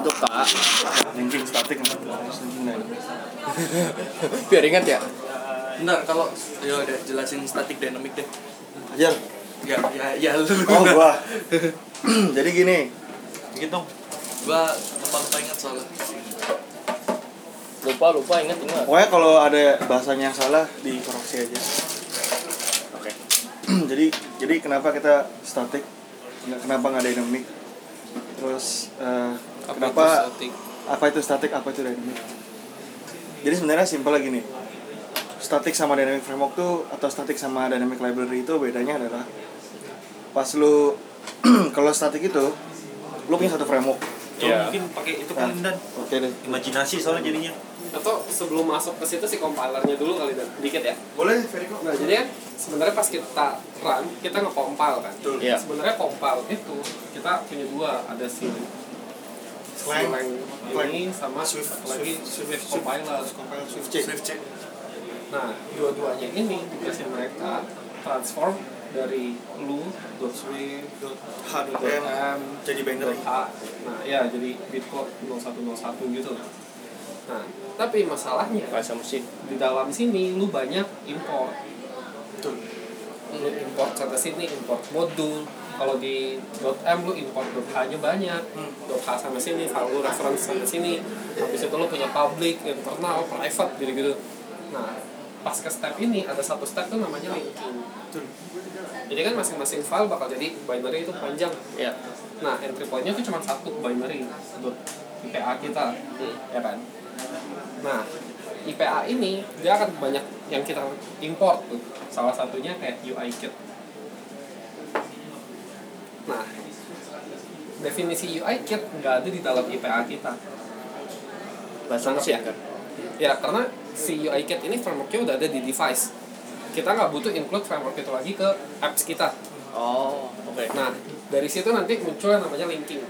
untuk kak. Linking dynamic biar ingat ya. Bentar, kalau ya udah jelasin static dynamic deh. ajar Ya, ya, ya lu. oh gua. Jadi gini. Gitu. Gua lupa-lupa ingat soalnya. lupa lupa ingat ingat. Pokoknya kalau ada bahasanya yang salah dikoreksi aja. Oke. Jadi jadi kenapa kita static nggak kenapa nggak dynamic terus kenapa static? apa itu static apa itu dynamic? Jadi sebenarnya simpel lagi nih. Static sama dynamic framework tuh atau static sama dynamic library itu bedanya adalah pas lu kalau static itu lu punya satu framework. Coba Iya. mungkin pakai itu kan dan. oke deh. Imajinasi soalnya jadinya. atau sebelum masuk ke situ si compilernya dulu kali dan. Dikit ya. Boleh Feriko nah jadi kan sebenarnya pas kita run kita nge-compile kan. Iya. sebenarnya compile itu kita punya dua. Ada si Clang. Slang ini sama Swift. lagi Swift, compiler compiler. Swift C Swift C. nah dua-duanya ini dikasih mereka transform dari lu dot swift dot H dot M. Jadi binary. H. Nah ya jadi bitcode 0101 gitu nah tapi masalahnya bahasa mesin. di dalam sini lu banyak import. Betul. lu import sana sini import modul kalau di .m lu import .h nya banyak. Hmm. .h sama sini file lu reference sana sini. Habis itu lu punya public internal private gitu gitu nah pas ke step ini ada satu step tuh namanya linking. Jadi kan masing-masing file bakal jadi binary itu panjang. Ya nah entry point-nya tuh cuma satu binary. Dot IPA kita. Hmm. ya kan? Nah IPA ini dia akan banyak yang kita import tuh. Salah satunya kayak UI kit nah definisi UI kit nggak ada di dalam IPA kita bahasa mesin kan ya karena si UI kit ini frameworknya udah ada di device kita nggak butuh include framework itu lagi ke apps kita oh oke Nah, dari situ nanti muncul yang namanya linking.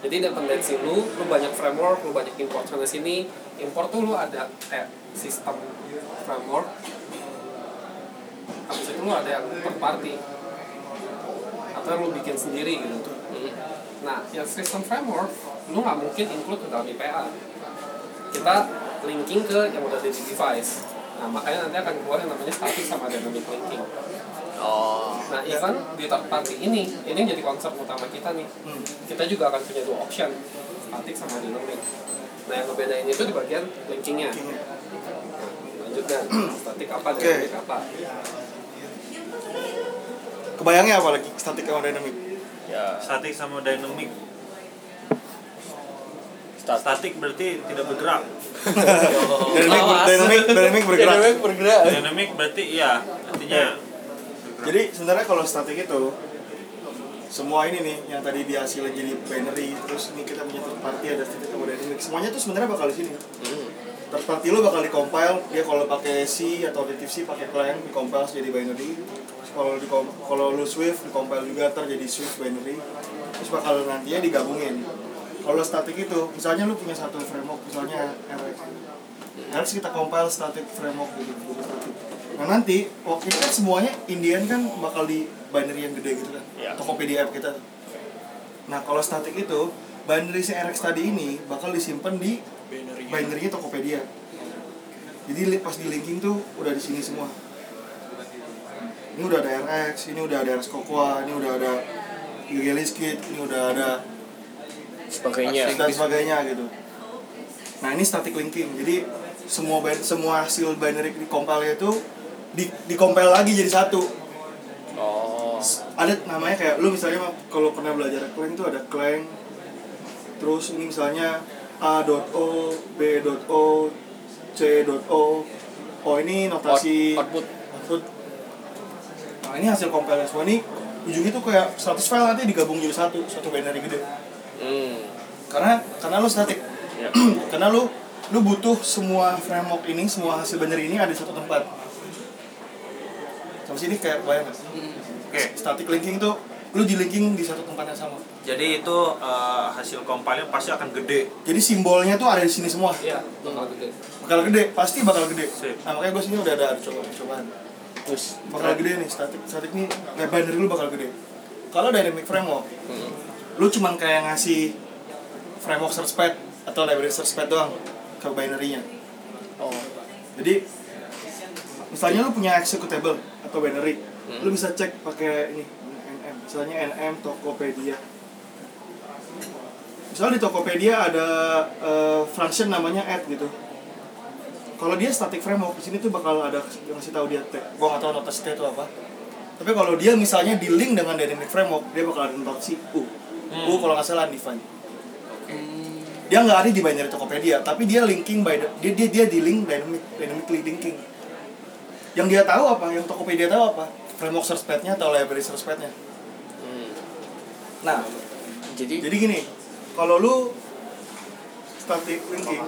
Jadi dependensi lu, lu banyak framework, lu banyak import sana sini. Import tuh lu ada kayak sistem framework. Habis itu lu ada yang third party. Atau yang lu bikin sendiri gitu. Nah, yang sistem framework, lu nggak mungkin include ke dalam IPA. Kita linking ke yang udah ada di device. Nah, makanya nanti akan keluar yang namanya static sama dynamic linking. oh Nah, even di third party ini, ini yang jadi konsep utama kita nih. Hmm. Kita juga akan punya dua option, static sama dynamic. Nah, yang ngebedain itu di bagian linkingnya. Nah, lanjutkan, static apa, dynamic apa. kebayangnya apa lagi static sama dynamic ya. Statik sama dynamic. Statik. Berarti tidak bergerak. dynamic Oh, dynamic dynamic bergerak. Dynamic bergerak. Dynamic berarti iya, artinya jadi sebenarnya kalau static itu semua ini nih yang tadi dihasilin jadi binary terus ini kita punya third party ada static sama dynamic. Semuanya tuh sebenarnya bakal di sini. Hmm. Third party lo bakal di compile dia kalau pakai C atau native C pakai Clang di compile jadi binary. Kalau di kalau lu Swift di compile juga ntar jadi Swift binary. Terus bakal nantinya digabungin. Kalau static itu misalnya lu punya satu framework misalnya RX RX kita compile static framework gitu nah nanti waktu itu kan semuanya Indian kan bakal di binary yang gede gitu kan Iya. Tokopedia app kita. Nah kalau static itu binary si RX tadi ini bakal disimpan di binary-nya Tokopedia. Jadi pas di linking tuh udah di sini semua. Ini udah ada RX, ini udah ada RX Cocoa, ini udah ada Gigelis Kit, ini udah ada sebagainya dan sebagainya gitu. Nah ini static linking. Jadi semua semua hasil binary di compile itu di di compile lagi jadi satu. oh Ada namanya kayak lu misalnya kalau pernah belajar Clang tuh ada Clang. Terus ini misalnya A.O, B.O, C.O. Oh ini notasi Out- output output. Nah ini hasil compile semua ini ujungnya tuh kayak 100 file nanti digabung jadi satu, satu binary gede. hmm Karena karena lu static. ya karena lu lu butuh semua framework ini, semua hasil binary ini ada di satu tempat. Sampai sini kayak bayang nggak? Oke. Static linking itu lu di linking di satu tempat yang sama. Jadi itu eh, hasil compile pasti akan gede. Jadi simbolnya tuh ada di sini semua. Iya, bakal gede. Bakal gede, pasti bakal gede. Sip. Nah makanya gue sini udah ada ada coba cobaan. terus Bakal gede nih static static nih kayak binary lu bakal gede. Kalau dynamic framework, Hmm. lu cuman kayak ngasih framework search pad atau library search pad doang ke binary-nya. Oh. Jadi misalnya lu punya executable atau binary, Hmm. lu bisa cek pakai ini nm, misalnya nm Tokopedia. Misalnya di Tokopedia ada eh, function namanya add gitu. Kalau dia static framework di sini tuh bakal ada yang ngasih tahu dia tag. Gua nggak tahu notasi tag itu apa. Tapi kalau dia misalnya di link dengan dynamic framework, dia bakal ada notasi U. U kalau nggak salah undefined. Dia nggak ada di binary Tokopedia, tapi dia linking by the- dia dia dia di link dynamic dynamically linking. Yang dia tahu apa? Yang Tokopedia tahu apa? Framework search pad-nya atau library search pad-nya. Nah, Jadi, jadi gini, kalau lu static linking,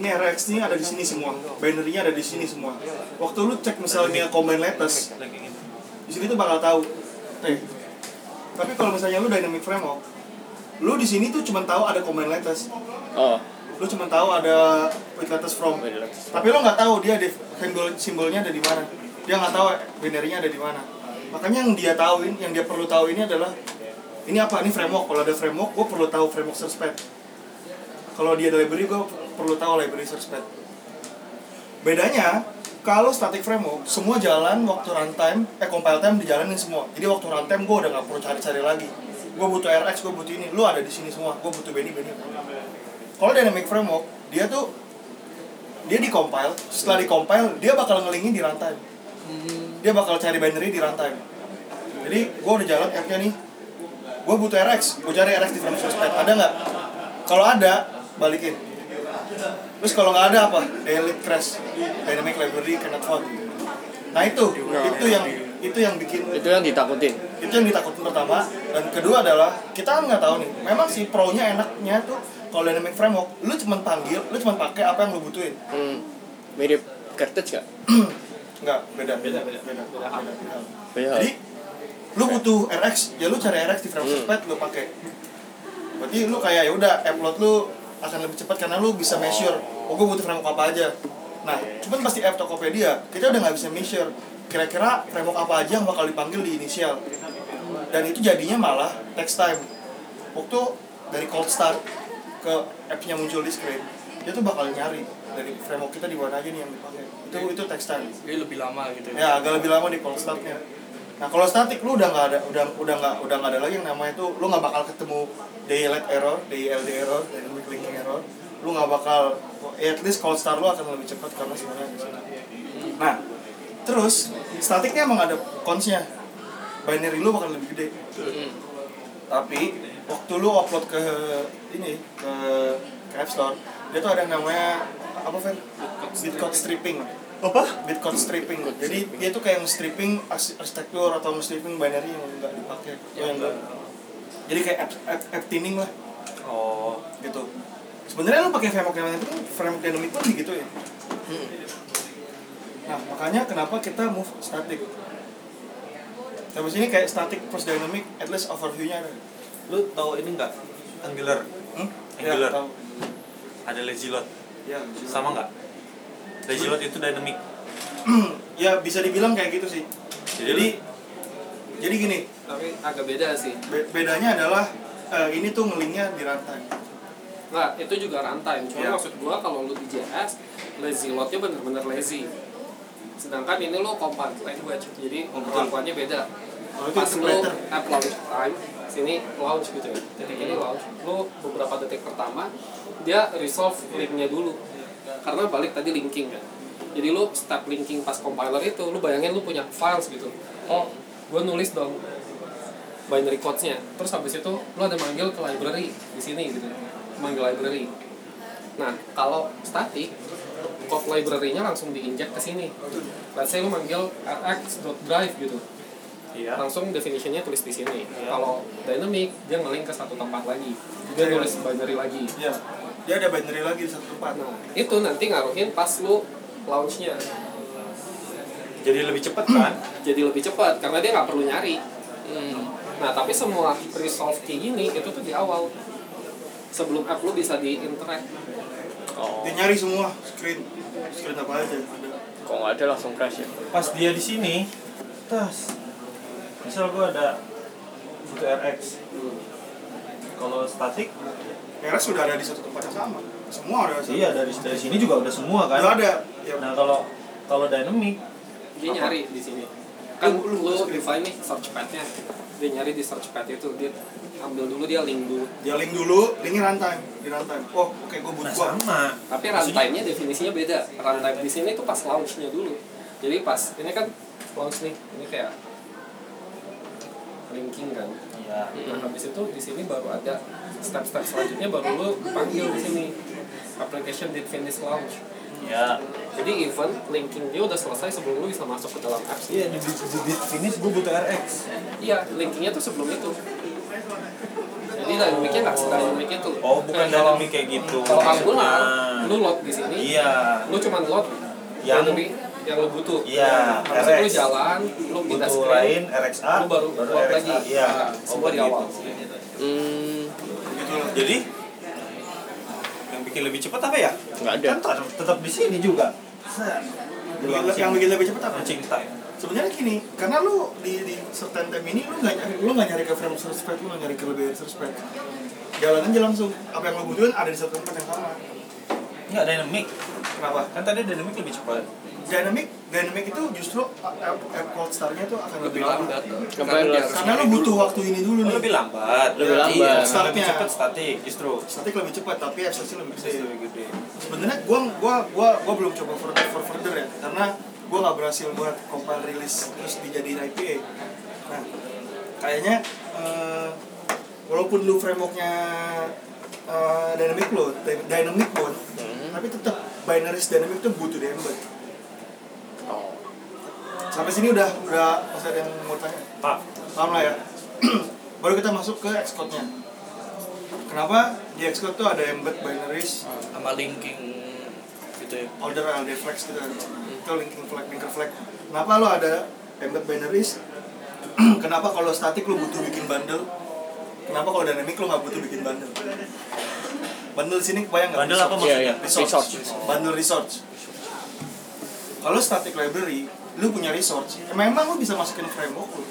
ini RX ini ada di sini semua, binary-nya ada di sini semua. Waktu lu cek misalnya combine latest, di sini tuh bakal tahu. Eh, tapi kalau misalnya lu dynamic framework, lu di sini tuh cuma tahu ada combine latest, oh, lu cuma tahu ada with latest from. Tapi lu nggak tahu dia di simbol simbolnya ada di mana. Dia nggak tahu binary-nya ada di mana. Makanya yang dia tahuin, yang dia perlu tahu ini adalah ini apa? Ini framework. Kalau ada framework, gue perlu tahu framework search. Kalau dia ada library, gue perlu tahu library search. Bedanya, kalau static framework, semua jalan waktu runtime, eh compile time dijalanin semua. Jadi waktu runtime gue udah nggak perlu cari-cari lagi. Gue butuh RX, gue butuh ini. Lu ada di sini semua. Gue butuh Benny, Benny. Kalau dynamic framework, dia tuh dia di compile, setelah di compile dia bakal ngelingin di runtime. Dia bakal cari binary di runtime. Jadi gue udah jalan app-nya nih. Gue butuh RX, gue cari RX di search pad. Ada nggak? Kalau ada, balikin. Terus kalau nggak ada apa? Delete crash, dynamic library cannot found. Nah itu, itu yang itu yang bikin itu yang ditakutin. itu yang ditakutin pertama dan kedua adalah kita kan nggak tahu nih memang si pro nya enaknya tuh kalau dynamic framework lu cuma panggil lu cuma pakai apa yang lu butuhin Hmm. Mirip cartridge gak? nggak beda beda beda beda, Beda hal. beda. Beda. jadi lu butuh RX ya lu cari RX di framework Hmm. pad lu pakai berarti lu kayak ya udah upload lu akan lebih cepat karena lu bisa measure oh gue butuh framework apa aja nah cuman pasti app Tokopedia kita udah nggak bisa measure kira-kira framework apa aja yang bakal dipanggil di inisial dan itu jadinya malah text time waktu dari cold start ke app-nya muncul di screen dia tuh bakal nyari dari framework kita di mana aja nih yang dipakai itu itu text time Jadi lebih lama gitu ya. ya agak lebih lama di cold startnya. Nah kalau static lu udah nggak ada udah udah nggak udah nggak ada lagi yang namanya itu lu nggak bakal ketemu daylight error DLD error dynamic linking error. Lu nggak bakal ya at least cold start lu akan lebih cepat karena sini nah terus statiknya emang ada consnya. Binary lu bakal lebih gede. Hmm. tapi waktu lu upload ke ini ke, ke App Store dia tuh ada yang namanya apa Fer? Bitcode stripping apa? Bitcode stripping jadi dia tuh kayak stripping arsitektur atau stripping binary yang nggak dipakai yang nggak jadi kayak app, app, app thinning lah Oh, gitu sebenarnya lu pakai framework yang itu kan framework dynamic pun gitu ya nah makanya kenapa kita move static Habis ini kayak static plus dynamic at least overview-nya ada lu tahu ini nggak? Angular. Hmm? Angular. Ya, tahu. Ada lazy load. Ya, Sama nggak? Load itu dynamic. ya bisa dibilang kayak gitu sih. Jadi Jadi jadi gini, Tapi agak beda sih. be- bedanya adalah eh, ini tuh ngelingnya di runtime. Nggak, itu juga runtime. Cuma Iya. maksud gua kalau lu di JS, lazy load-nya bener-bener lazy. Sedangkan ini lo compiled language, jadi Oh, perlakuannya beda. Oh, itu Pas lo app launch time, sini launch gitu ya. Titik ini launch, lo beberapa detik pertama dia resolve linknya dulu. Karena balik tadi linking kan. Jadi lo step linking pas compiler itu, lo bayangin lo punya files gitu. Oh, gue nulis dong binary codes-nya. Terus habis itu lo ada manggil ke library di sini gitu. Manggil library. Nah, kalau static, code library-nya langsung diinjek ke sini. Let's say lo manggil rx.drive gitu. Iya. Langsung definition-nya tulis di sini. Kalau dynamic, dia nge-link ke satu tempat lagi. Dia Iya. nulis binary lagi. Ya, dia ada binary lagi di satu tempat. Nah, itu nanti ngaruhin pas lo launch-nya. Jadi lebih cepat kan? Jadi lebih cepat, karena dia nggak perlu nyari. Nah, tapi semua resolve kayak gini, itu tuh di awal. Sebelum app lo bisa di-interact. Oh. Dia nyari semua screen screen apa aja ada. Kok nggak ada langsung crash ya? Pas dia di sini, tas. Misal gua ada butuh RX. Kalau statik, Beres sudah ada di satu tempat yang sama. Semua ada. iya dari dari sini juga udah semua kan. Udah ada. Ya, Nah kalau kalau dynamic, dia nyari di sini kan lu, lu define nih search pad-nya dia nyari di search pad itu dia ambil dulu dia link dulu dia link dulu, linknya runtime di runtime. Oh, oke gue butuh nah sama. tapi runtime-nya definisinya beda runtime di sini tuh pas launch-nya dulu jadi pas ini kan launch nih ini kayak linking kan Iya. nah habis itu di sini baru ada step-step selanjutnya baru lu panggil di sini application did finish launch Ya. jadi event linking dia udah selesai sebelum lu bisa masuk ke dalam apps Iya di, di, di, finish gue butuh RX. iya linkingnya tuh sebelum itu jadi dynamicnya nggak sedynamic itu Oh bukan kalau- dynamic kayak gitu. kalau Angular Nah, lu load di sini Iya. lu cuma load Yang- dynamic yang lu butuh Iya, lu RX. jalan lu pindah Butuh screen lain RXA. lu baru load RXA. lagi Iya. Nah, semua di awal Hmm, Gitu. Jadi yang bikin lebih cepat apa ya? nggak ada. Kan tetap, tetap di sini juga. Yang, yang bikin lebih cepat apa? Time. Sebenarnya gini, karena lu di di certain time ini lu nggak nyari lu nggak nyari ke frame pad, lu nggak nyari ke lebih pad. Jalan aja langsung. Apa yang lu butuhin ada di satu tempat yang sama. Enggak dynamic. Kenapa? Kan tadi dynamic lebih cepat. Dynamic, dynamic itu justru uh, app, app cold start-nya tuh akan lebih lebih lama. lambat Karena lu nyari butuh dulu. waktu ini dulu nih. lebih lambat. Lebih Iya, lambat. lebih Startnya. cepat statik justru. Statik lebih cepat tapi abstraksi lebih gede. Lebih gede. Sebenarnya gua gua gua gua belum coba for, for further ya karena gua nggak berhasil buat compile release terus dijadiin IPA. Nah, kayaknya eh, walaupun lu frameworknya eh, dynamic load, dy- dynamic mode, tapi tetap binaries dynamic tuh butuh di embed. Oh. Sampai sini udah udah masih ada yang mau tanya? Pak, Paham lah ya. Baru kita masuk ke Xcode-nya. Kenapa di Xcode tuh ada embed binaries sama linking gitu ya order LD flags gitu kan itu linking flag linker flag kenapa lo ada embed binaries kenapa kalau static lo butuh bikin bundle kenapa kalau dynamic lo nggak butuh bikin bundle bundle sini kebayang nggak? Bundle apa Resource. Iya, iya. resource. Resource. bundle resource kalau static library lu punya resource memang lu bisa masukin framework lu.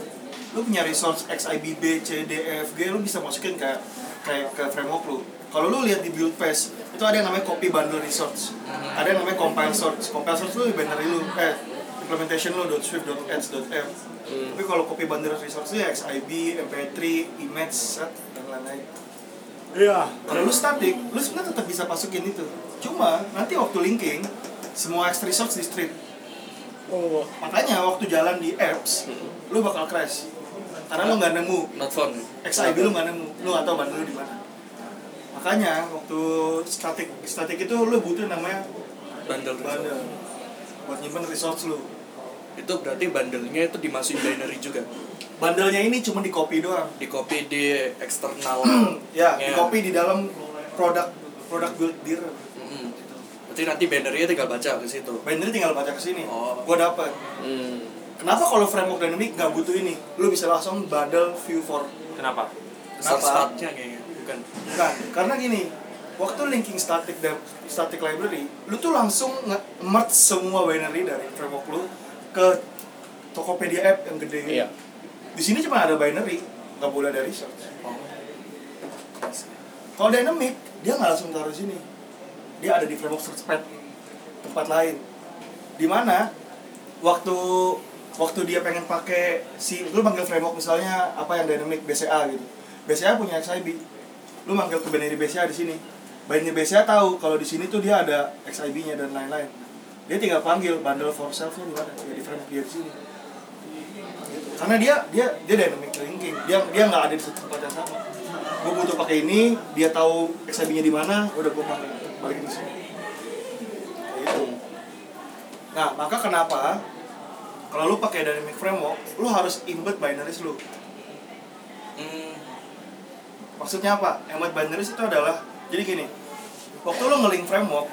Lu punya resource XIBB, C, D, E, F, G lu bisa masukin ke kayak ke framework lu. Kalau lu lihat di build path itu ada yang namanya copy bundle resource ada yang namanya compile source compile source lu di binary lu. Eh implementation lu .swift .edge .f tapi kalau copy bundle resource ya XIB, MP3, image, set, dan lain-lain Iya. Kalau lu static, lu sebenarnya tetap bisa masukin itu. Cuma nanti waktu linking, semua extra resource di strip. Oh. Makanya waktu jalan di apps, lu bakal crash. Karena lu nggak nemu not found XIB lu nggak nemu, lu nggak tahu bundle lu di mana. Makanya waktu static static itu lu butuh namanya bundle bundle buat nyimpen resource lu. Itu berarti bundle-nya itu dimasukin binary juga Bundlenya ini cuma di copy doang. di copy di eksternal Ya, di copy di dalam produk produk build dir. Mm-mm. berarti nanti binary-nya tinggal baca ke situ Binder tinggal baca ke sini. Oh. Gua dapat. Hmm. Kenapa kalau framework dynamic nggak butuh ini? Lu bisa langsung bundle view for. kenapa? Kenapa? start-startnya kayaknya bukan Bukan, karena gini. Waktu linking static dan static library, lu tuh langsung nge-merge semua binary dari framework lu ke Tokopedia app yang gede. Iya. Di sini cuma ada binary, nggak boleh ada resource. Kalau dynamic, dia nggak langsung taruh sini. Dia ada di framework search pad tempat lain. Di mana waktu waktu dia pengen pakai si lu manggil framework misalnya apa yang dynamic BCA gitu. BCA punya XIB. Lu manggil ke binary BCA di sini. Binary BCA tahu kalau di sini tuh dia ada XIB-nya dan lain-lain. Dia tinggal panggil bundle for self-nya di mana? Ya di framework dia di sini. Gitu. Karena dia dia dia dynamic linking. Dia dia nggak ada di satu tempat yang sama. Gue butuh pakai ini, dia tahu XIB-nya di mana, udah gue panggil balik di sini. Gitu. Nah, maka kenapa kalau lu pakai dynamic framework, lu harus embed binaries lu. Hmm, Maksudnya apa? Embed binaries itu adalah jadi gini. Waktu lu nge-link framework,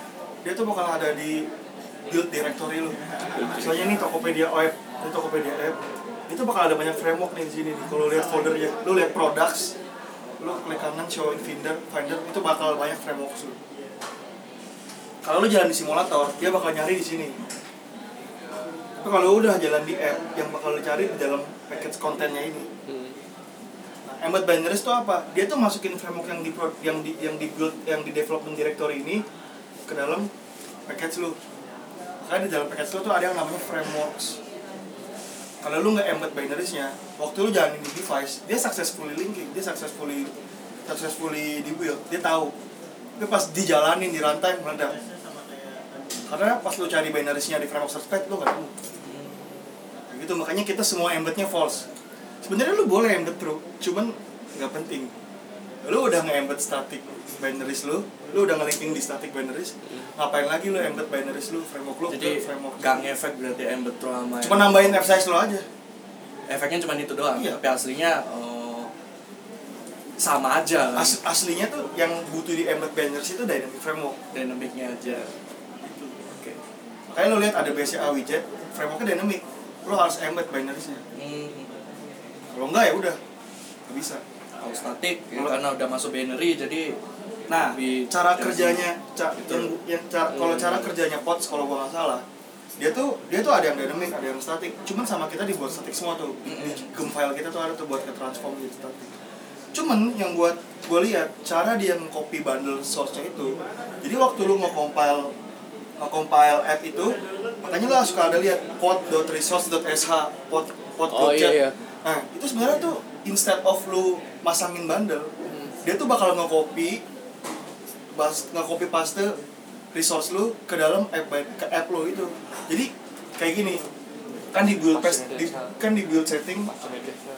dia tuh bakal ada di build directory lu. Misalnya ini Tokopedia web, ini Tokopedia app. Itu bakal ada banyak framework nih di sini. Kalau lihat foldernya, lu lihat products, lu klik kanan show in finder, finder itu bakal banyak framework lu. Kalau lu jalan di simulator, dia bakal nyari di sini. Tapi kalau udah jalan di app, yang bakal lu cari di dalam package kontennya ini. Nah, embed binaries itu apa dia tuh masukin framework yang di yang di yang di build yang di development directory ini ke dalam package lu makanya di dalam package lu tuh ada yang namanya frameworks. Kalau lu nggak embed binariesnya waktu lu jalanin di device dia successfully linking dia successfully successfully dibuild dia tahu. Tapi pas dijalanin di runtime meledak. Karena pas lu cari binariesnya di framework pad lu nggak Kayak gitu makanya kita semua embednya false. Sebenarnya lu boleh embed true cuman nggak penting. Lu udah nge-embed static binaries lu lu udah nge-linking di static binaries ngapain lagi lu embed binaries lu framework lu Jadi framework gak ngefek berarti embed tuh sama cuma nambahin F size lu aja efeknya cuma itu doang Iya. tapi aslinya oh, sama aja As- aslinya tuh yang butuh di embed binaries itu dynamic framework dinamiknya aja oke Kayak lo lihat ada BCA widget, frameworknya dynamic. Lo harus embed binariesnya. hmm. Kalau enggak ya udah, nggak bisa. kalau statik ya, karena udah masuk binary jadi Nah, lebih cara kerjanya, ca- Betul. yang, yang ca- kalau Hmm. cara kerjanya pods kalau gua nggak salah, dia tuh dia tuh ada yang dynamic, ada yang static. Cuman sama kita dibuat static semua tuh. Di gem file kita tuh ada tuh buat ke transform jadi static. Cuman yang buat gue lihat cara dia copy bundle source-nya itu. Jadi waktu lu nge-compile nge-compile app itu, makanya lu suka ada lihat pod.resource.sh, pod pod Oh, iya, iya. Nah, itu sebenarnya tuh instead of lu masangin bundle, dia tuh bakal nge-copy bas nge-copy paste resource lu ke dalam app ke app lu itu. Jadi kayak gini. Kan di build paste di, kan di build setting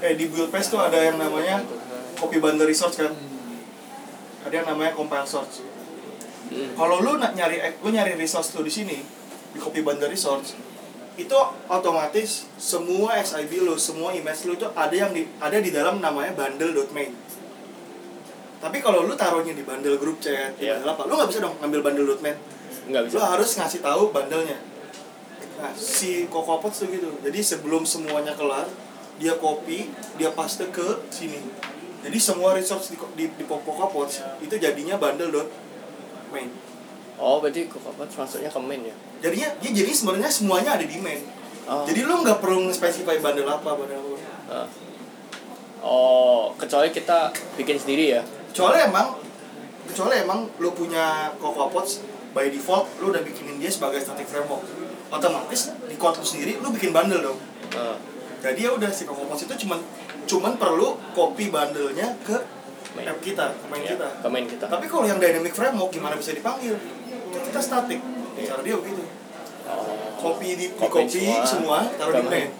eh di build paste tuh ada yang namanya copy bundle resource kan. Ada yang namanya compile source. Hmm. Kalau lu nak nyari lu nyari resource lu di sini di copy bundle resource itu otomatis semua XIB lu, semua image lu itu ada yang di ada di dalam namanya bundle.main. Tapi kalau lu taruhnya di bundle group chat, di Iya. bundle apa, lu nggak bisa dong ngambil bundle.main. Nggak bisa. Lu harus ngasih tahu bandelnya. Nah, si Cocopods tuh gitu. Jadi sebelum semuanya kelar, dia copy, dia paste ke sini. Jadi semua resource di di, di Cocopods itu jadinya bundle.main. Oh, berarti kok apa masuknya ke main ya? Jadinya ya jadi sebenarnya semuanya ada di main. Oh. Jadi lu nggak perlu nge-specify bundle apa, bundle apa. Ah. Oh, kecuali kita bikin sendiri ya. Kecuali emang kecuali emang lu punya Cocopods by default lu udah bikinin dia sebagai static framework. Otomatis di code lu sendiri lu bikin bundle dong. Ah, Jadi ya udah si Cocopods itu cuman cuman perlu copy bundle-nya ke main. app kita, ke main Ya, kita. ke main kita. Tapi kalau yang dynamic framework gimana bisa dipanggil? Kan kita static. Cara dia begitu. Oh. Copy di, di Copy copy semua, semua, taruh di main. main.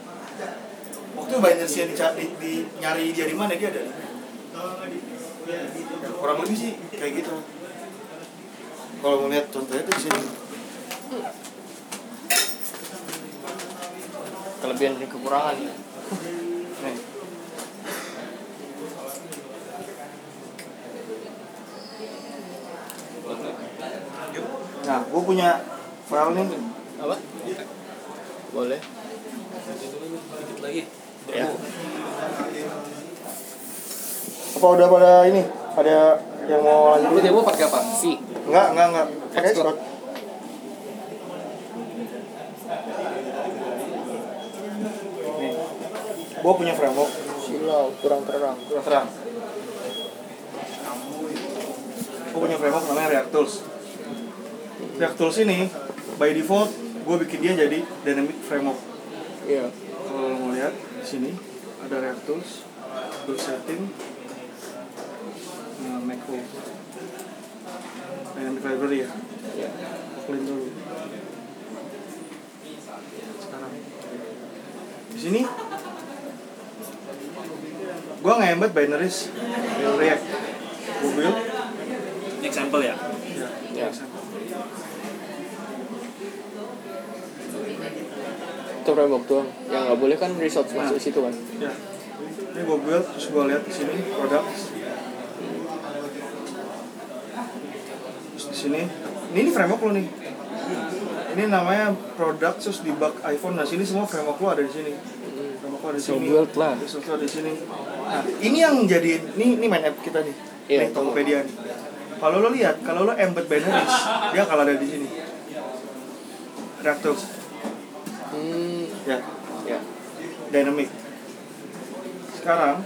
Waktu binary-nya dicari di, nyari dia di mana dia ada di main. Kurang lebih sih kayak gitu. Kalau mau lihat contohnya tuh di sini. Kelebihan dan kekurangan ya. Nih. Nah, gue punya file nih. Apa? Boleh. dikit lagi Ya. Apa udah pada ini? Ada yang mau lanjut? Lu demo pakai apa? V. Enggak, enggak, enggak. Pakai Xcode. Gue punya framework Silau, kurang terang. kurang terang. Gue punya framework namanya React Tools. React Tools ini by default gue bikin dia jadi dynamic framework. Iya. Kalau mau lihat di sini ada React Tools, Tool Setting, nah, macro, dynamic library ya. Iya. Clean dulu. Sekarang di sini gua nge-embed binaries React. Build example ya ya, Ya. example. Itu framework doang. Yang nggak boleh kan resource masuk situ kan. Ya. Ini gua build terus gua lihat di sini products. Terus di sini ini, ini framework lo nih. Ini namanya product terus debug iPhone. Nah, sini semua framework lo ada di sini. Framework lo ada di So sini. build lah. Lo ada di sini. Nah, ini yang jadi ini ini main app kita nih. Iya. Nih, Tokopedia nih. Kalau lo lihat, kalau lo embed binaries, dia akan ada di sini. React Tools. Hmm. Ya, Ya. dynamic. Sekarang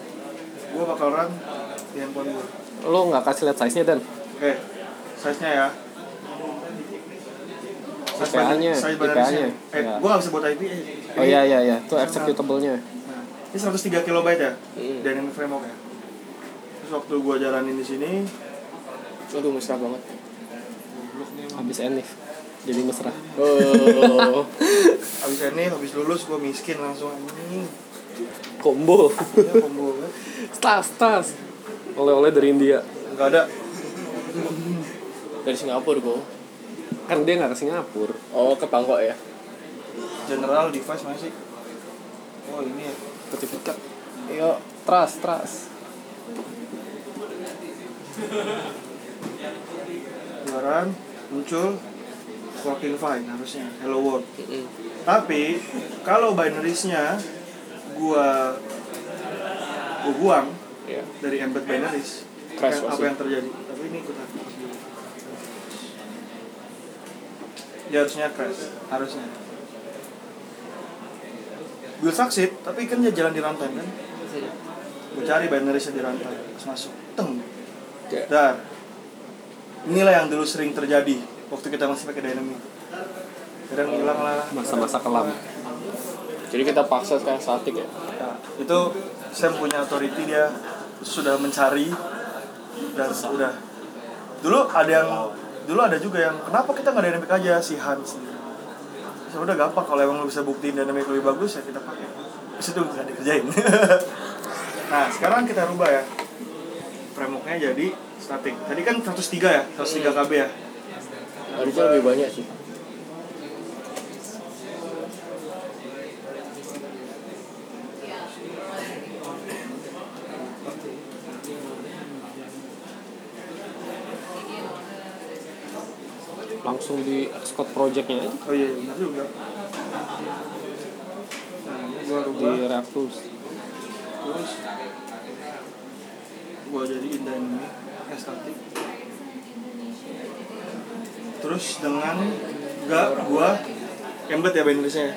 gue bakal run di handphone gue Lo nggak kasih lihat size-nya dan oke size nya ya Size IPA-nya, badan- size IPA-nya. badannya. eh Ya. gue gak bisa buat IPA Oh iya iya iya, itu executable-nya. Nah, ini 103 kilobyte ya Hmm. dynamic framework ya terus waktu gue jalanin di sini Aduh mesra banget. Habis enif. Jadi mesra. Oh. habis ini habis lulus gue miskin langsung anjing Combo. ya combo banget tas tas. Oleh-oleh dari India. nggak ada Dari Singapura gue. Kan dia nggak ke Singapura. Oh ke Bangkok ya. general device masih oh ini ya Sertifikat. Yo, trust trust. keluaran muncul working fine harusnya hello world Mm-mm. tapi kalau binariesnya gua gua buang Iya. dari embed binaries Crash apa yang terjadi tapi ini ikutan dia harusnya crash harusnya. Will succeed tapi kan dia jalan di runtime kan? Gue cari binariesnya di runtime terus masuk teng. Dar. Inilah yang dulu sering terjadi waktu kita masih pakai dynamic. Kadang hilang lah. Masa-masa kelam. Jadi kita paksa sekarang statik ya. Nah, itu Sam punya authority dia sudah mencari dan sudah. Dulu ada yang dulu ada juga yang kenapa kita nggak dynamic aja? Si Hans. Ya udah gampang. Kalau emang lu bisa buktiin dynamic lebih bagus ya kita pakai. Terus itu nggak dikerjain. Nah sekarang kita rubah ya. Frameworknya jadi static. Tadi kan 103 ya? 103 KB ya? Harusnya lebih banyak sih. Langsung Xcode project-nya aja. oh iya benar juga Di Tools. terus gua jadiin dynamic eh, static terus dengan enggak gua embed ya binarisnya ya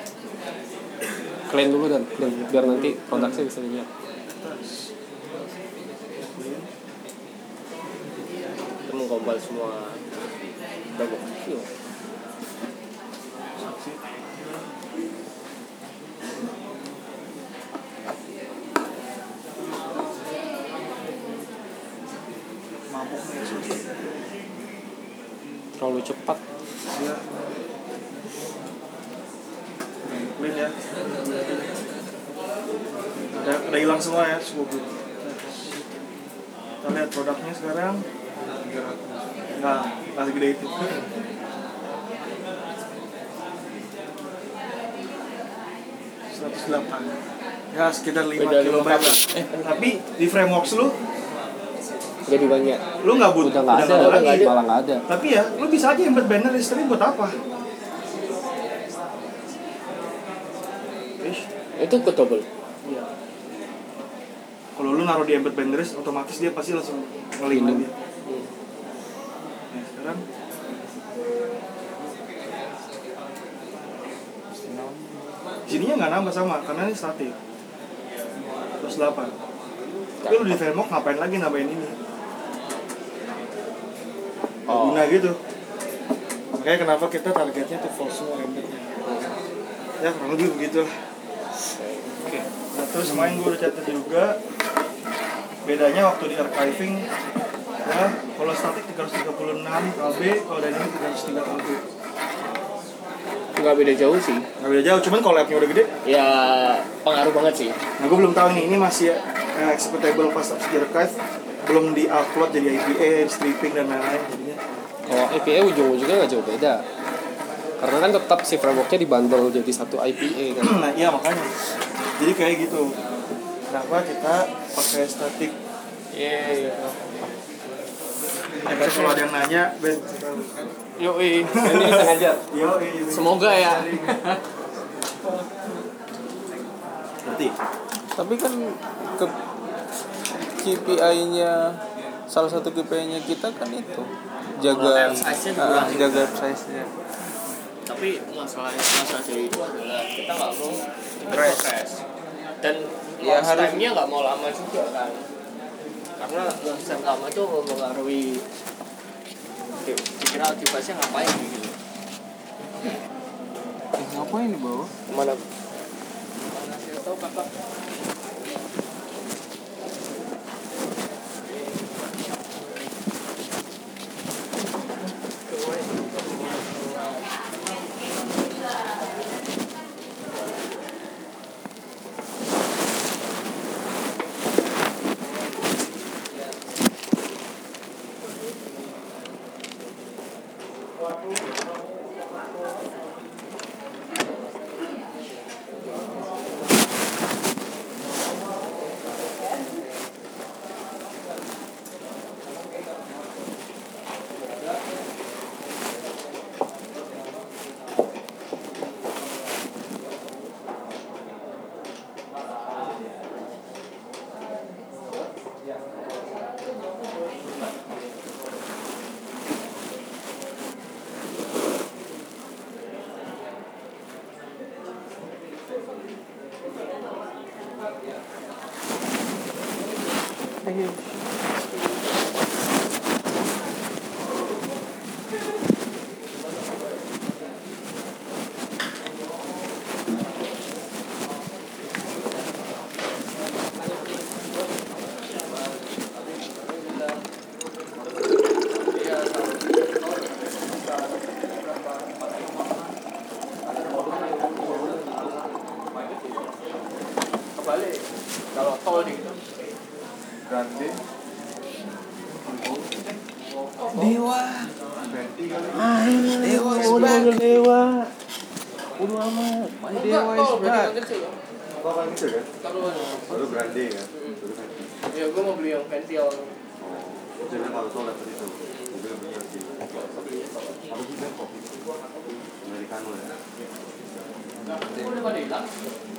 Clean dulu dan clean biar nanti produksinya bisa dilihat. Kita mengkompil semua double Iya. Terlalu cepat. clean ya. Ada ada hilang semua ya semua blue kita lihat produknya sekarang. Nggak nggak segede itu. seratus delapan. Ya sekitar 5 Beda lima lah eh, tapi di frameworks lu? Jadi banyak. Lu nggak butuh Udah nggak ada, nggak udah malah nggak ada. tapi ya lu bisa aja embed banner tapi buat apa. Itu ke double. Iya. Kalau lu naruh di embed binaries, otomatis dia pasti langsung ngelink lagi. Nah, sekarang sininya nggak nambah sama karena ini static terus 8 tapi lu di framework ngapain lagi nambahin ini Oh. guna gitu. Makanya kenapa kita targetnya tuh full semua embednya ya kurang lebih begitu. Lah Oke, nah terus main gue udah catat juga. Bedanya waktu di archiving ya kalau static 336 KB, kalau dynamic 303 KB Nggak beda jauh sih. nggak beda jauh, cuman kalau appnya udah gede. Ya pengaruh banget sih. nah gue belum tahu nih, ini masih uh, executable pas di archive belum di upload jadi IPA, stripping dan lain-lain IPA ujung-ujungnya nggak jauh beda. Karena kan tetap si frameworknya dibundle jadi satu IPA kan. nah iya makanya jadi kayak gitu kenapa kita pakai static Iya. Eh, kalau ada yang nanya Ben Yoi. Ini sengaja. yo iya, Semoga ya. Berarti Tapi kan ke KPI-nya salah satu KPI-nya kita kan itu jaga dikurangi. jaga size-nya. Tapi masalah masalah dari itu adalah kita nggak mau crash. Dan Ya, harus- time-nya nggak mau lama juga kan. karena lapisan lama tuh mempengaruhi kira aktivasinya ngapain gitu Eh, ngapain di bawah? mana mana saya tahu kakak I 呦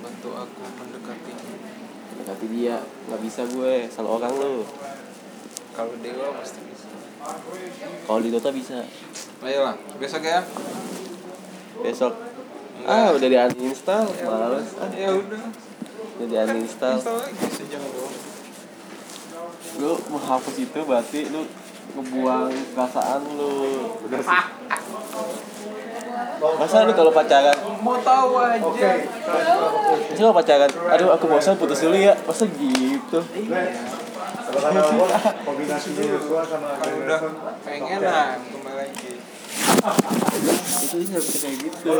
Bantu aku mendekatinya. Tapi dia nggak bisa gue, salah orang lu. Kalau Dewa pasti bisa. Kalau di Dota bisa. Ayolah, besok ya. Besok. Ah, udah di uninstall, males. Ah, Ya udah. udah di uninstall. Install lagi sejam doang. Lu mau hapus itu berarti lu ngebuang perasaan lu. Udah sih. Masa lu kalau pacaran, Mau tahu aja. Oke. masa kalau pacaran, aduh aku bosan putus dulu ya, masa gitu. Kalau kata gua sama udah pengen lah kembali lagi. Itu bisa kayak gitu.